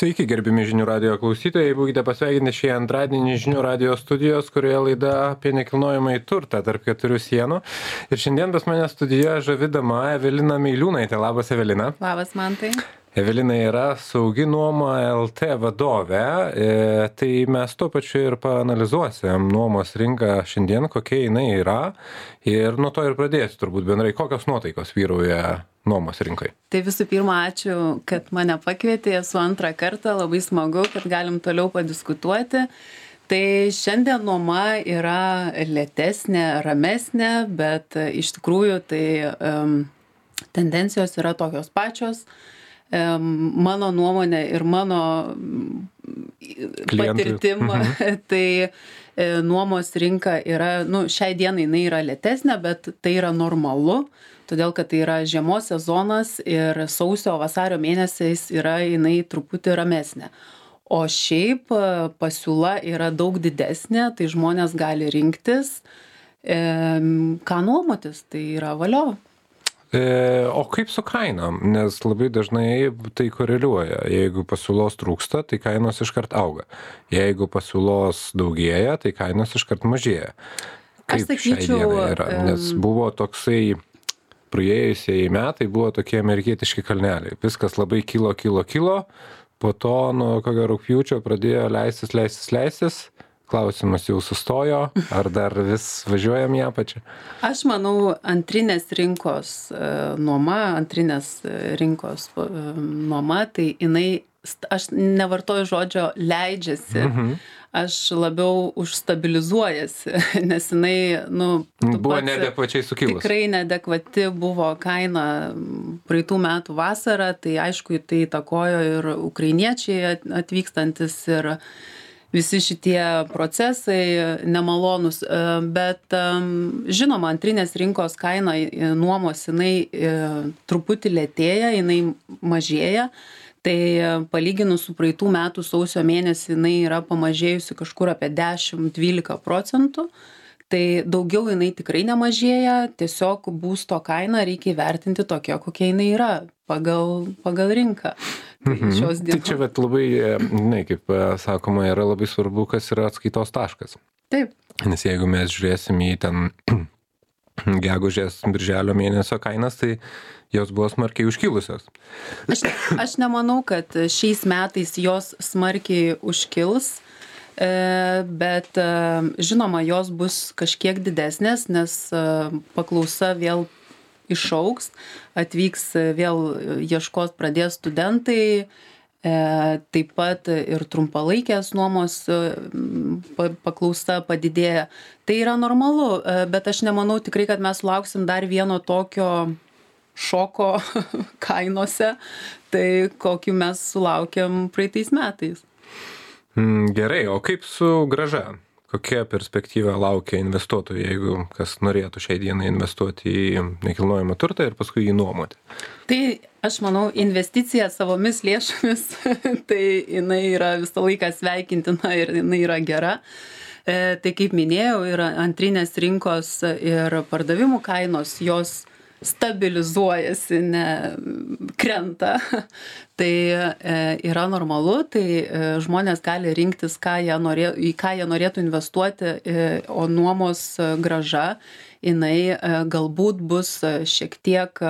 Sveiki, gerbimi žinių radio klausytojai, būkite pasveikinti šį antradienį žinių radio studijos, kurioje laida apie nekilnojamą į turtą tarp keturių sienų. Ir šiandien pas mane studijoje žavidama Evelina Meiliūnaitė. Labas, Evelina. Labas, man tai. Evelina yra saugi nuoma LT vadovė, e, tai mes tuo pačiu ir paanalizuosim nuomos rinką šiandien, kokia jinai yra ir nuo to ir pradėsiu turbūt bendrai, kokios nuotaikos vyrauja nuomos rinkai. Tai visų pirma, ačiū, kad mane pakvietė, esu antrą kartą, labai smagu, kad galim toliau padiskutuoti. Tai šiandien nuoma yra lėtesnė, ramesnė, bet iš tikrųjų tai um, tendencijos yra tokios pačios. Uh, mano nuomonė ir mano patirtim, mhm. tai e, nuomos rinka yra, nu, šiai dienai jinai yra lėtesnė, bet tai yra normalu, todėl kad tai yra žiemos sezonas ir sausio, vasario mėnesiais yra jinai truputį ramesnė. O šiaip e, pasiūla yra daug didesnė, tai žmonės gali rinktis, e, ką nuomotis, tai yra valio. E, o kaip su kainom? Nes labai dažnai tai koreliuoja. Jeigu pasiūlos trūksta, tai kainos iškart auga. Jeigu pasiūlos daugėja, tai kainos iškart mažėja. Kaip Aš sakyčiau, yra? Nes buvo toksai praėjusieji metai buvo tokie amerikietiški kalneliai. Viskas labai kilo, kilo, kilo. Po to nuo kokio rūpjūčio pradėjo leistis, leistis, leistis klausimas jau sustojo, ar dar vis važiuojam į apačią? Aš manau, antrinės rinkos e, nuoma, antrinės e, rinkos e, nuoma, tai jinai, aš nevartoju žodžio leidžiasi. Mhm aš labiau užstabilizuojasi, nes jinai, nu, buvo nedekvačiai sukilusi. Tikrai nedekvati buvo kaina praeitų metų vasarą, tai aišku, tai įtakojo ir ukrainiečiai atvykstantis ir visi šitie procesai nemalonūs. E, bet žinoma antrinės rinkos kaina e, nuomos jinai e, truputį lėtėja jinai mažėja. Tai palyginus su praeitų metų sausio mėnesį jinai yra pamažėjusi kažkur apie dešim dvylika procentų tai daugiau jinai tikrai nemažėja tiesiog būsto kainą reikia įvertinti tokia kokia jinai yra pagal pagal rinką tai mhm. šios dienos tai čia vat labai žinai kaip e, sakoma yra labai svarbu kas yra atskaitos taškas taip nes jeigu mes žiūrėsim į ten gegužės birželio mėnesio kainas tai jos buvo smarkiai užkilusios. Aš, aš nemanau, kad šiais metais jos smarkiai užkils. E, bet e, žinoma, jos bus kažkiek didesnės, nes e, paklausa vėl išauks, atvyks vėl ieškos pradės studentai, taip pat ir trumpalaikės nuomos paklausa padidėja. Tai yra normalu, bet aš nemanau tikrai, kad mes lauksim dar vieno tokio šoko kainose, tai kokį mes sulaukėm praeitais metais. Mm, gerai, o kaip su graža? Kokia perspektyva laukia investuotojų, jeigu kas norėtų šiai dienai investuoti į nekilnojamą turtą ir paskui jį nuomoti? Tai aš manau, investicija savomis lėšomis, tai jinai yra visą laiką sveikintina ir jinai yra gera. E, tai kaip minėjau, yra antrinės rinkos ir pardavimų kainos, jos stabilizuojasi, ne krenta. tai e, yra normalu, tai e, žmonės gali rinktis, ką norė, į ką jie norėtų investuoti, e, o nuomos graža, jinai galbūt bus šiek tiek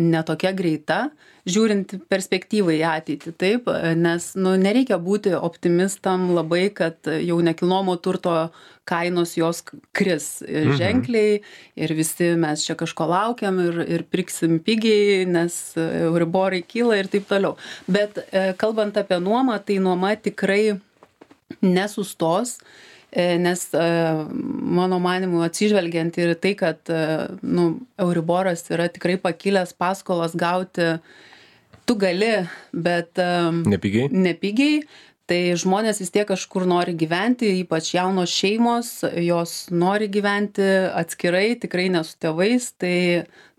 netokia greita, žiūrint perspektyvą į ateitį, taip, nes nu, nereikia būti optimistam labai, kad jau nekilnojamo turto kainos jos kris mhm. ženkliai ir visi mes čia kažko laukiam ir, ir pirksim pigiai, nes euriborai kyla ir taip toliau. Bet e, kalbant apie nuomą, tai nuoma tikrai nesustos e, nes e, mano manimu atsižvelgiant ir tai, kad nu, Euriboras yra tikrai pakilęs paskolas gauti tu gali, bet nepigiai. nepigiai tai žmonės vis tiek kažkur nori gyventi, ypač jaunos šeimos, jos nori gyventi atskirai, tikrai ne su tėvais, tai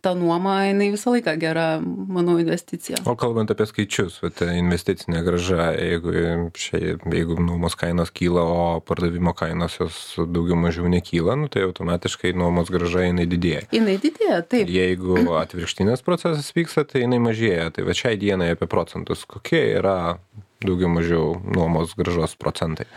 ta nuoma, jinai visą laiką gera, manau, investicija. O kalbant apie skaičius, vat, investicinė graža, jeigu, šiai, jeigu nuomos kainos kyla, o pardavimo kainos jos daugiau mažiau nekyla, nu, tai automatiškai nuomos graža jinai didėja. Jinai didėja, taip. Jeigu atvirkštinis procesas vyksta, tai jinai mažėja. Tai va šiai dienai apie procentus, kokie yra daugiau mažiau nuomos gražos procentai.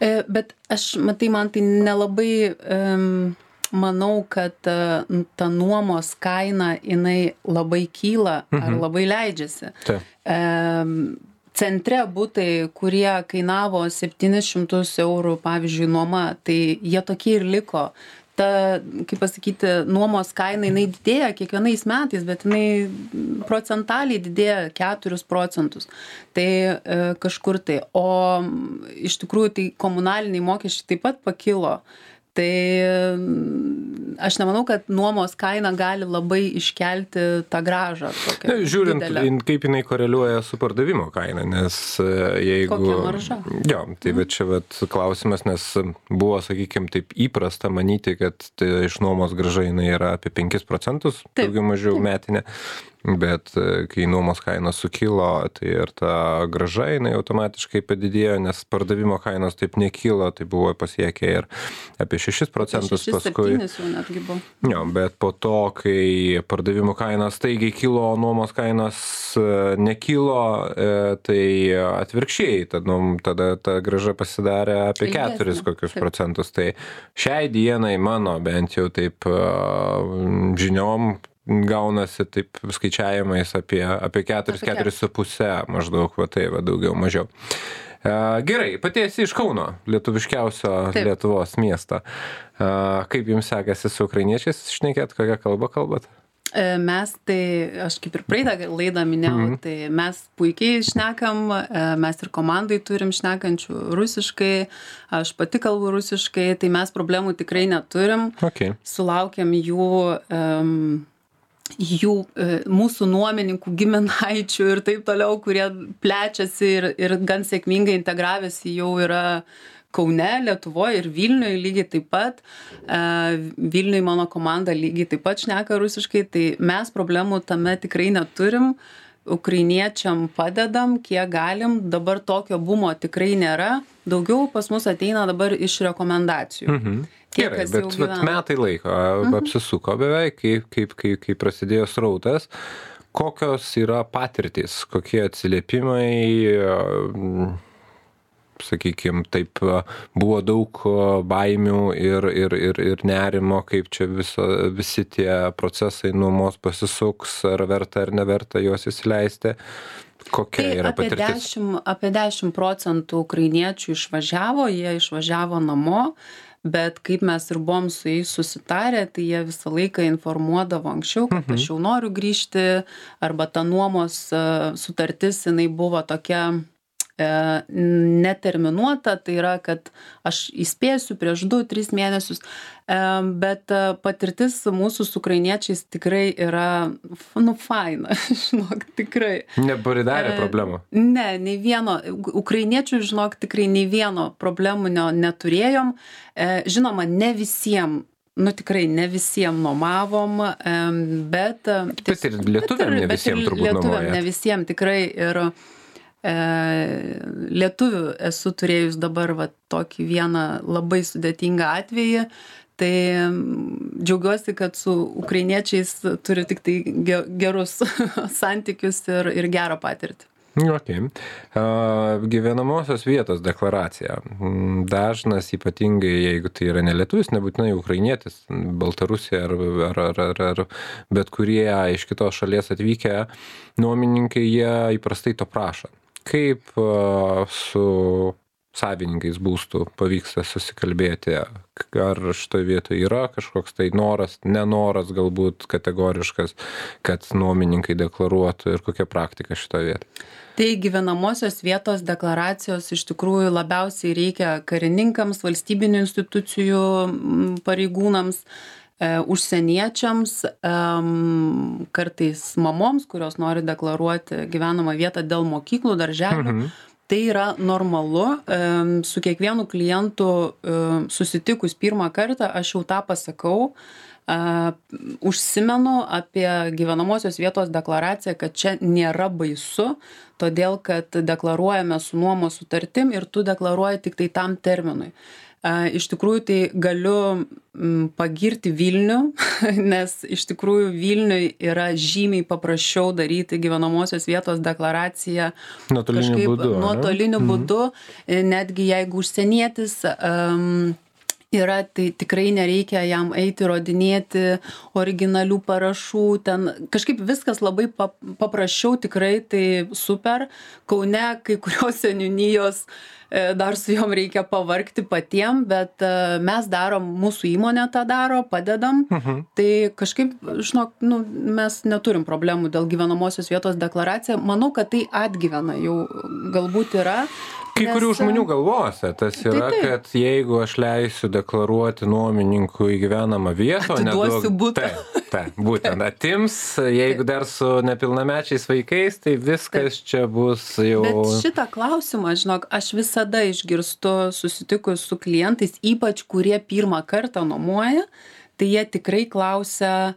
E, bet aš, matai, man tai nelabai um, manau, kad uh, ta nuomos kaina jinai labai kyla mhm. ar labai leidžiasi. Taip. Um, centre būtai, kurie kainavo 700 eurų, pavyzdžiui, nuoma, tai jie tokie ir liko ta kaip pasakyti nuomos kaina jinai didėja kiekvienais metais bet jinai procentaliai didėja keturis procentus. Tai e, kažkur tai. O iš tikrųjų tai komunaliniai mokesčiai taip pat pakilo tai aš nemanau kad nuomos kaina gali labai iškelti tą grąžą tokią Žiūrint, didelę. kaip jinai koreliuoja su pardavimo kaina, nes e, jeigu... Kokia marža? Jo, tai bet čia vat, klausimas, nes buvo, sakykime, taip įprasta manyti, kad tai iš nuomos graža jinai yra apie 5 procentus, Taip, daugiau mažiau metinė, bet e, kai nuomos kaina sukilo, tai ir ta graža jinai automatiškai padidėjo, nes pardavimo kainos taip nekilo, tai buvo pasiekę ir apie 6 procentus Šešis, paskui. Jo, bet po to, kai pardavimų kainos staigiai kilo, nuomos kainos e, nekilo, e, tai atvirkščiai, tada, tada ta graža pasidarė apie Ilgesnė, 4 kokius taip. procentus. Tai šiai dienai mano bent jau taip žiniom gaunasi taip skaičiavimais apie, apie 4, Apie 4,5 maždaug, va tai va daugiau mažiau. E, Gerai, pati esi iš Kauno, lietuviškiausio Taip. Lietuvos miesto. E, Kaip jums sekasi su ukrainiečiais šnekėt, kokią kalbą kalbat? E, Mes tai, aš kaip ir praeitą laidą minėjau, mm -hmm. tai mes puikiai šnekam, mes ir komandai turim šnekančių rusiškai, aš pati kalbu rusiškai, tai mes problemų tikrai neturim. Okay. Sulaukėm jų, um, jų e, mūsų nuomininkų giminaičių ir taip toliau, kurie plečiasi ir, ir gan sėkmingai integravęsi jau yra Kaune, Lietuvoje ir Vilniuje lygiai taip pat. E, Vilniuje mano komanda lygiai taip pat šneka rusiškai, tai mes problemų tame tikrai neturim. Ukrainiečiam padedam, kiek galim. Dabar tokio bumo tikrai nėra. Daugiau pas mus ateina dabar iš rekomendacijų. Mhm. Gerai, bet gyvena. metai laiko mhm. apsisuko beveik, kaip, kaip, kaip, kaip prasidėjo srautas. Kokios yra patirtys, kokie atsiliepimai, sakykime, taip, buvo daug baimių ir, ir, ir, ir nerimo, kaip čia viso, visi tie procesai nuomos pasisuks, ar verta ar neverta juos įsileisti. Kokia Tai yra apie patirtis? 10, apie 10 procentų ukrainiečių išvažiavo, jie išvažiavo namo, bet kaip mes ir buvom su jais susitarę, tai jie visą laiką informuodavo anksčiau, kad aš jau noriu grįžti, arba ta nuomos e, sutartis, jinai buvo tokia neterminuota, tai yra, kad aš įspėsiu prieš 2-3 mėnesius, e, bet e, patirtis mūsų su ukrainiečiais tikrai yra, nu, faina, žinok, tikrai. Neparidarė E, problemų. Ne, nei vieno, ukrainiečių, žinok, tikrai nei vieno probleminio neturėjom. E, Žinoma, ne visiems, nu tikrai ne visiems nuomavom, bet... e, Bet ir lietuviam ne bet ir visiem turbūt lietuviam. Ne visiems tikrai ir e, lietuvių esu turėjus dabar va, tokį vieną labai sudėtingą atvejį. Tai džiaugiuosi, kad su ukrainiečiais turiu tik tai ge- gerus santykius ir, ir gerą patirtį. Ok. Uh, gyvenamosios vietos deklaracija. Mm, Dažnas, ypatingai jeigu tai yra nelietuvis, nebūtinai ukrainietis, Baltarusija ar, ar, ar, ar, ar bet kurie iš kitos šalies atvykę nuomininkai, jie įprastai to prašo. Kaip su savininkais būstų pavyksta susikalbėti, ar šitoje vietoje yra kažkoks tai noras, nenoras galbūt kategoriškas, kad nuomininkai deklaruotų ir kokia praktika šitoje vietoje. Tai gyvenamosios vietos deklaracijos iš tikrųjų labiausiai reikia karininkams, valstybinių institucijų pareigūnams, užsieniečiams, em, kartais mamoms, kurios nori deklaruoti gyvenamą vietą dėl mokyklų, darželių. Mhm. Tai yra normalu, su kiekvienu klientu em, susitikus pirmą kartą aš jau tą pasakau, a, užsimenu apie gyvenamosios vietos deklaraciją, kad čia nėra baisu, todėl kad deklaruojame su nuomos sutartim ir tu deklaruoji tik tai tam terminui. Iš tikrųjų, tai galiu pagirti Vilnių, nes iš tikrųjų Vilniui yra žymiai paprasčiau daryti gyvenamosios vietos deklaraciją nuotoliniu būdu. Nuotoliniu mhm. būdu, netgi jeigu užsienietis um, yra tai tikrai nereikia jam eiti įrodinėti originalių parašų ten kažkaip viskas labai pap paprasčiau tikrai tai super. Kaune kai kurios seniūnijos e, dar su jom reikia pavargti patiem bet e, mes darom mūsų įmonė tą daro padedam. Mhm. tai kažkaip žinok nu mes neturim problemų dėl gyvenamosios vietos deklaracija. Manau kad tai atgyvena jau galbūt yra Kai kurių žmonių galvose tas tai yra, tai, tai. kad jeigu aš leisiu deklaruoti nuomininkui gyvenamą vietą, o neduosiu būtą. Tai, tai, būtent atims, jeigu dar su nepilnamečiais vaikais, tai viskas taip. čia bus jau. Bet šitą klausimą, žinok, aš visada išgirstu susitikus su klientais, ypač kurie pirmą kartą nuomoja, tai jie tikrai klausia,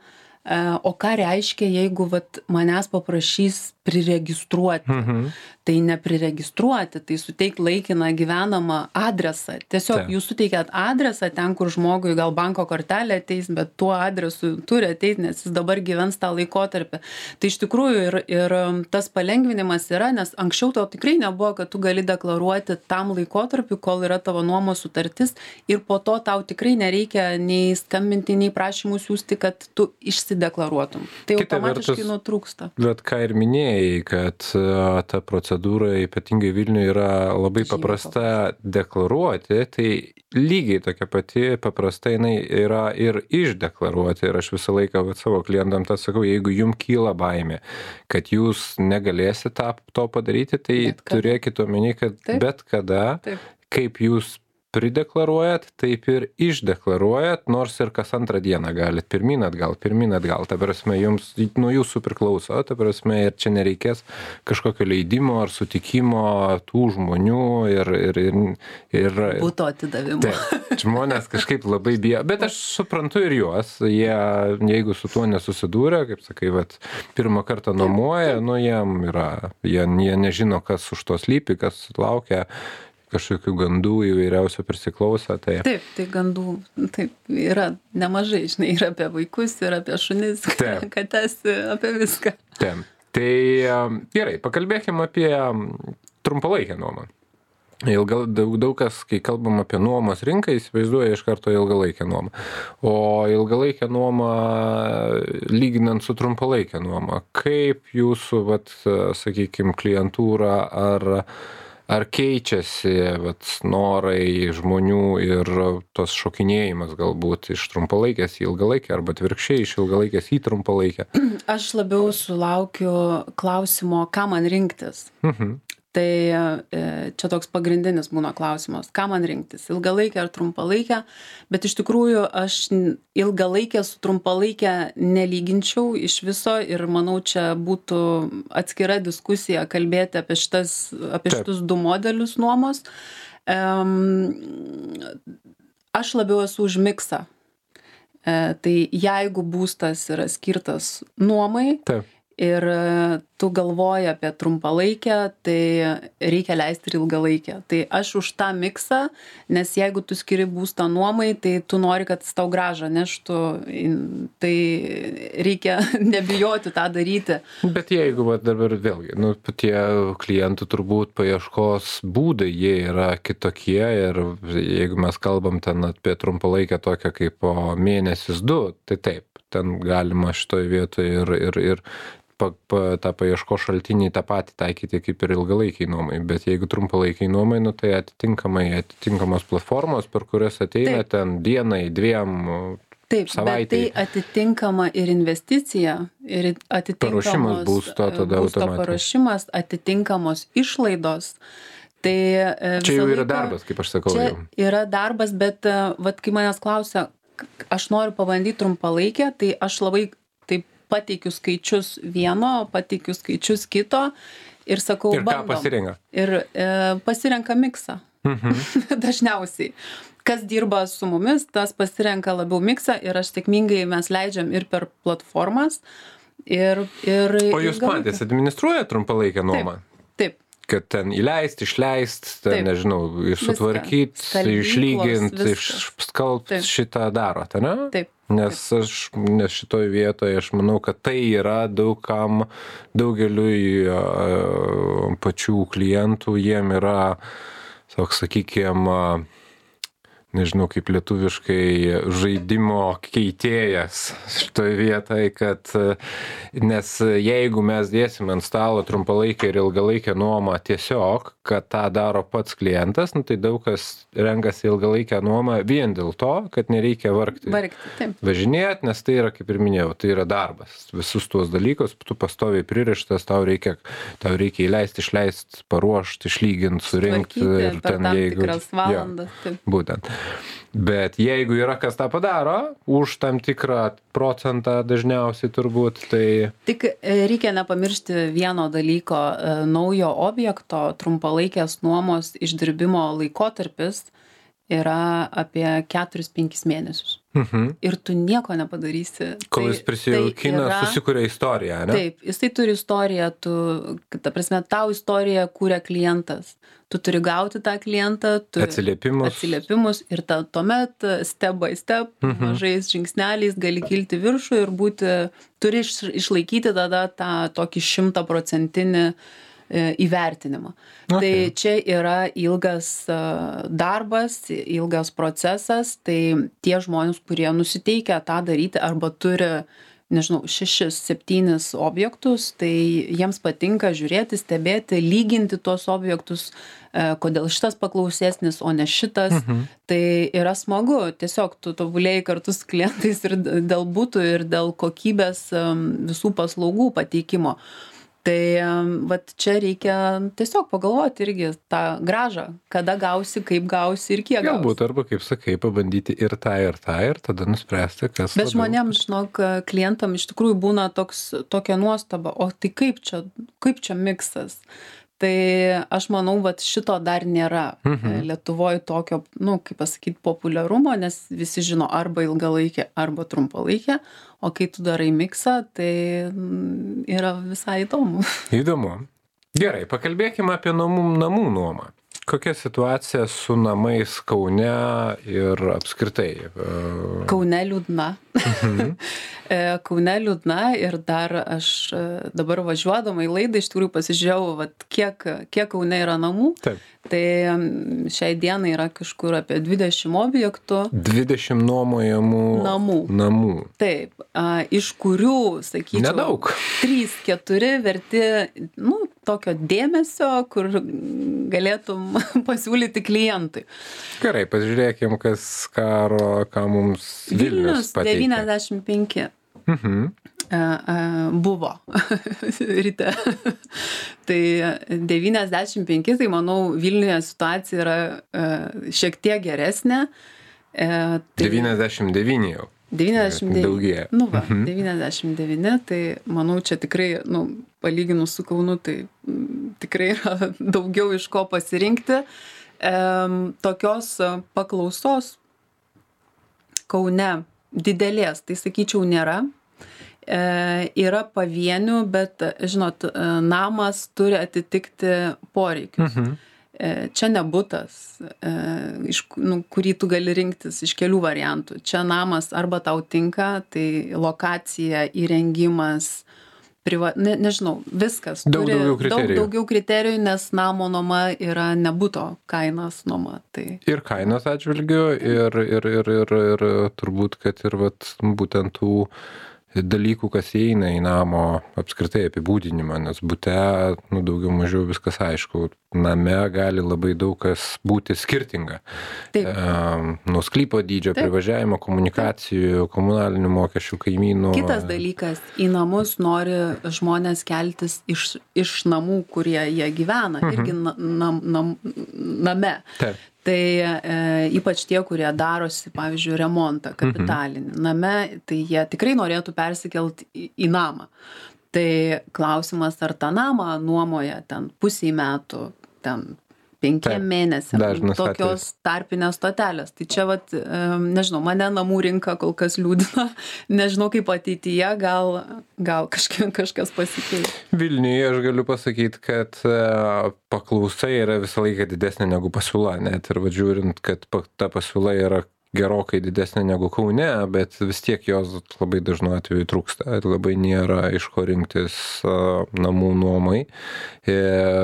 o ką reiškia, jeigu vat, manęs paprašys priregistruoti. Mhm. Tai nepriregistruoti, tai suteikti laikiną gyvenamą adresą. Tiesiog jūs suteikėt adresą ten, kur žmogui gal banko kortelė ateis, bet tuo adresu turi ateiti, nes jis dabar gyvens tą laikotarpį. Tai iš tikrųjų ir, ir um, tas palengvinimas yra, nes anksčiau to tikrai nebuvo, kad tu gali deklaruoti tam laikotarpiu, kol yra tavo nuomos sutartis ir po to tau tikrai nereikia nei skambinti, nei prašymų siūsti, kad tu išsideklaruotum. Tai automatiškai nutrūksta. Bet ką ir minėjai, minėjai, kad ta procedūra ypatingai Vilniuje yra labai paprasta deklaruoti, tai lygiai tokia pati paprasta jinai yra ir išdeklaruoti. Ir aš visą laiką vat, savo klientam tą sakau, jeigu jums kyla baimė, kad jūs negalėsite to padaryti, tai turėkite omeny, kad Taip. bet kada, Taip. kaip jūs prideklaruojat taip ir išdeklaruojat nors ir kas antrą dieną galit pirmyn atgal pirmyn atgal. Ta prasme jums nuo jūsų priklauso ta prasme ir čia nereikės kažkokio leidimo ar sutikimo tų žmonių ir ir ir ir buto atidavimo. Taip žmonės kažkaip labai bijo. Bet aš suprantu ir juos jie jeigu su tuo nesusidūrė kaip sakai vat pirmą kartą nuomoja nu jiem yra jie jie nežino kas už to slypi kas laukia kažkokių gandų įvairiausių prisiklauso. Tai... Taip, tai gandų taip, yra nemažai, žinai, ir apie vaikus, ir apie šunis, kates, apie viską. Taip. Tai gerai, pakalbėkime apie um, trumpalaikę nuomą. Ilga, daug, daug kas, kai kalbam apie nuomos rinką, įsivaizduoja iš karto ilgalaikę nuomą. O ilgalaikę nuomą, lyginant su trumpalaikę nuomą, kaip jūsų, vat, sakykime, klientūra ar ar keičiasi vat norai žmonių ir tas šokinėjimas galbūt iš trumpalaikės į ilgalaikę arba atvirkščiai iš ilgalaikės į trumpalaikę? Aš labiau sulaukiu klausimo ką man rinktis. Mhm tai e, čia toks pagrindinis būna klausimas ką man rinktis ilgalaikę ar trumpalaikę bet iš tikrųjų aš ilgalaikę su trumpalaike nelyginčiau iš viso ir manau čia būtų atskira diskusija kalbėti apie šitas apie šitus du modelius nuomos. Aš labiau esu už miksą. E, tai jeigu būstas yra skirtas nuomai Taip ir e, tu galvoji apie trumpalaikę tai reikia leisti ir ilgalaikę. Tai aš už tą miksą nes jeigu tu skiri būstą nuomai tai tu nori kad jis tau grąžą neštų. Tai reikia nebijoti tą daryti. Bet jeigu va dabar vėlgi nu tie klientų turbūt paieškos būdai jie yra kitokie ir jeigu mes kalbam ten apie trumpalaikę tokią kaip po mėnesis du tai taip ten galima šitoj vietoj ir ir ir pa pa tą paieškos šaltinį tą patį taikyti kaip ir ilgalaikei nuomai bet jeigu trumpalaikei nuomai nu tai atitinkamai atitinkamos platformos per kurias ateina Taip. ten dienai dviem Taip, savaitei. bet tai atitinkama ir investicija, ir atitinkamos paruošimas būsto, tada būsto paruošimas, atitinkamos išlaidos. Tai e, čia jau yra laiką, darbas, kaip aš sakau. Čia jau. yra darbas, bet e, vat, kai manęs klausia, aš noriu pabandyti trumpalaikę, tai aš labai pateikiu skaičius vieno, pateikiu skaičius kito ir sakau, ir bandom. pasirenka. Ir e, pasirenka miksą. Mhm. Dažniausiai. Kas dirba su mumis, tas pasirenka labiau miksą ir aš sėkmingai mes leidžiam ir per platformas. Ir, ir, o jūs patys administruojate trumpalaikę nuomą? Taip. Kad ten įleist, išleist, ten, Taip. nežinau, sutvarkyti, Skalbyklos, išlygint, viskas. išskalbt Taip. šitą darot, ne? Taip. Nes aš, nes šitoj vietoje aš manau, kad tai yra daugam, daugeliui a, pačių klientų, jiem yra, toks, sakykime, nežinau kaip lietuviškai, žaidimo keitėjas šitoje vietoje, kad nes jeigu mes dėsim ant stalo trumpalaikę ir ilgalaikę nuomą tiesiog, kad tą daro pats klientas, nu, tai daug kas renkasi ilgalaikę nuomą vien dėl to, kad nereikia vargti. Vargti, taip. Važinėt, nes tai yra, kaip ir minėjau, tai yra darbas. Visus tuos dalykus, tu pastoviai pririštas, tau reikia, tau reikia įleisti, išleisti, paruošti, išlyginti, surinkti. Tvarkyti per tam tikras valandas. Taip. Būtent. Bet jeigu yra kas tą padaro, už tam tikrą procentą dažniausiai turbūt, tai Tik e, reikia nepamiršti vieno dalyko. e, Naujo objekto trumpalaikės nuomos išdirbimo laikotarpis yra apie 4-5 mėnesius. Mhm. Ir tu nieko nepadarysi. kol Tai- jis prisijaukina, tai yra- susikuria istoriją, ne? Taip, jisai turi istoriją, tu, ta prasme, tau istoriją kūrė klientas. Tu turi gauti tą klientą, tu Atsiliepimus. atsiliepimus ir ta, tuomet step by step, Mhm. mažais žingsneliais gali kilti viršų ir būti, turi iš, išlaikyti tada tą tokį šimtaprocentinį e, įvertinimą. Okay. Tai čia yra ilgas e, darbas, ilgas procesas, tai tie žmonės, kurie nusiteikia tą daryti arba turi nežinau, šešis, septynis objektus, tai jiems patinka žiūrėti, stebėti, lyginti tuos objektus, e, kodėl šitas paklausesnis, o ne šitas. Mhm. Tai yra smagu, tiesiog tu tobulėjai kartu su klientais ir dėl būtų, ir dėl kokybės visų paslaugų pateikimo. Tai vat čia reikia tiesiog pagalvoti irgi tą gražą, kada gausi, kaip gausi ir kiek gausi. Galbūt, arba kaip sakai, pabandyti ir tą, ir tą, ir tada nuspręsti, kas. Bet žmonėms, žinok, klientam iš tikrųjų būna toks, tokia nuostaba, o tai kaip čia, kaip čia miksas? Tai aš manau, kad šito dar nėra Mhm. Lietuvoje tokio, nu, kaip pasakyti, populiarumo, nes visi žino arba ilgalaikė, arba trumpalaikė, o kai tu darai miksą, tai mm, yra visai įdomu. Įdomu. Gerai, pakalbėkime apie namų, namų nuomą. Kokia situacija su namais Kaune ir apskritai? e, Kaune liūdna. Mhm. E, Kaune liūdna ir dar aš e, dabar važiuodama į laidą iš tikrųjų pasižiūrėjau, vat, kiek, kiek Kaune yra namų. Taip. Tai šiai dienai yra kažkur apie 20 objektų. 20 nuomojamų Namų. namų. Taip, a, iš kurių, sakyčiau, Nedaug. 3-4 verti, nu, tokio dėmesio, kur galėtum pasiūlyti klientui. Gerai, pasižiūrėkim, kas karo, ką mums Vilnius, Vilnius pateikia. 95. Mhm. e, e, buvo ryte. tai 95, tai manau, Vilniuje situacija yra e, šiek tiek geresnė. E, tai 99 jau. 99. Daugėja. Nu va, Mhm. 99, tai manau, čia tikrai, nu, palyginus su Kaunu, tai tikrai yra daugiau iš ko pasirinkti. Em, tokios e, paklausos Kaune didelės, tai sakyčiau, nėra. E, yra pavienių, bet, žinot, e, namas turi atitikti poreikius. Mhm. E, Čia nebutas, e, iš, nu, kurį tu gali rinktis iš kelių variantų. Čia namas arba tau tinka, tai lokacija, įrengimas, priva, ne, nežinau, viskas. Daug turi daugiau Daug kriterijų. daugiau kriterijų, nes namo nuoma yra nebuto kainos nuoma. Tai Ir kainos atžvilgiu, ir, ir, ir, ir, ir turbūt, kad ir vat, būtent tų dalykų, kas įeina į namo apskritai apibūdinimą, nes būte, nu, daugiau mažiau viskas aišku, name gali labai daug kas būti skirtinga. Taip. E, nuo sklypo dydžio, Taip. privažiavimo, komunikacijų, komunalinių mokesčių, kaimynų. Kitas dalykas, į namus nori žmonės keltis iš, iš namų, kurie jie gyvena, mhm. irgi na, nam, nam, name. Taip. Tai e, ypač tie, kurie darosi, pavyzdžiui, remontą kapitalinį mhm. name, tai jie tikrai norėtų persikelti į, į namą. Tai klausimas, ar tą namą nuomoja ten pusiai metų, ten penkiem mėnesiam dažnas tokios tarpinės stotelės. Tai čia vat nežinau mane namų rinka kol kas liūdina. Nežinau kaip ateityje gal gal kažkiek kažkas pasikeis. Vilniuje aš galiu pasakyti, kad e, paklausa yra visą laiką didesnė negu pasiūla, net ir vadžiūrint, kad ta pasiūla yra gerokai didesnė negu Kaune, bet vis tiek jos labai dažnu atveju trūksta ir labai nėra iš ko rinktis namų nuomai. E,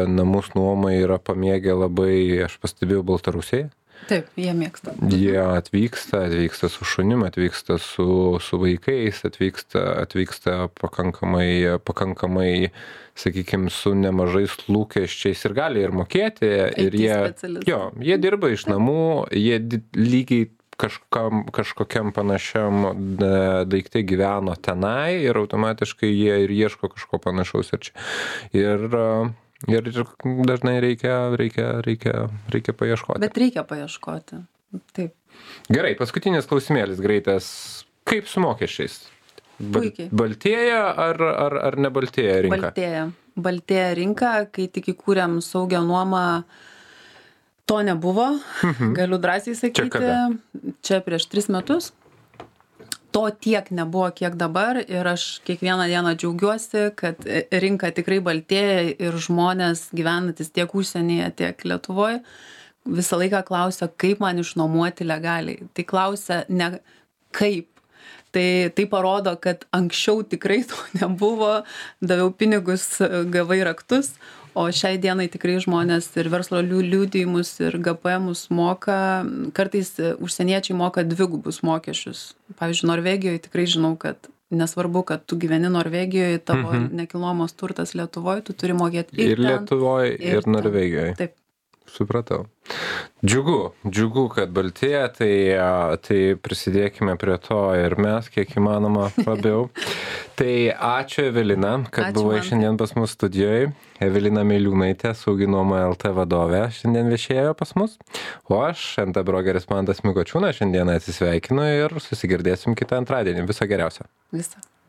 Namus nuomai yra pamėgę labai, aš pastebėjau, Baltarusiai. taip jie mėgsta Jie atvyksta, atvyksta su šunim, atvyksta su, su vaikais, atvyksta, atvyksta pakankamai, pakankamai, sakykime, su nemažais lūkesčiais ir gali ir mokėti. Ir IT jie, specialistai. jo, jie dirba iš namų, jie lygiai kažkam, kažkokiam panašiam da- daiktai gyveno tenai ir automatiškai jie ir ieško kažko panašaus ir čia. Ir, a, ir, dažnai reikia, reikia, reikia, reikia paieškoti. bet reikia paieškoti taip Gerai, paskutinis klausimėlis greitas. Kaip su mokesčiais? Bal- Puikiai. Baltėja ar, ar, ar nebaltėja rinka? baltėja baltėja rinka kai tik įkūrėm saugią nuomą to nebuvo galiu drąsiai sakyti. kada? čia prieš tris metus. To tiek nebuvo kiek dabar ir aš kiekvieną dieną džiaugiuosi kad rinka tikrai baltėja ir žmonės gyvenantys tiek užsienyje tiek lietuvoj visą laiką klausia kaip man išnuomoti legaliai. Tai klausia ne kaip. Tai tai parodo kad anksčiau tikrai to nebuvo. Daviau pinigus gavai raktus o šiai dienai tikrai žmonės ir verslo liu liudijimus ir gpemus moka kartais užsieniečiai moka dvigubus mokesčius pavyzdžiui norvegijoj tikrai žinau kad nesvarbu kad tu gyveni norvegijoj tavo nekilnojamas turtas lietuvoj tu turi mokėt Ir ten, Lietuvoje, ir, ten. Norvegijoje. taip Supratau. Džiugu, džiugu, kad baltėja, tai, tai prisidėkime prie to ir mes, kiek įmanoma labiau. tai ačiū Evelina, kad Ačiū, buvai Mantai. šiandien pas mus studijoje. Evelina Meiliūnaitė, sauginuoma LT vadovė, šiandien viešėjo pas mus. O aš, NT brogeris Mantas Mikočiūnas, šiandien atsisveikinu ir susigirdėsim kitą antradienį. Viso geriausio. visą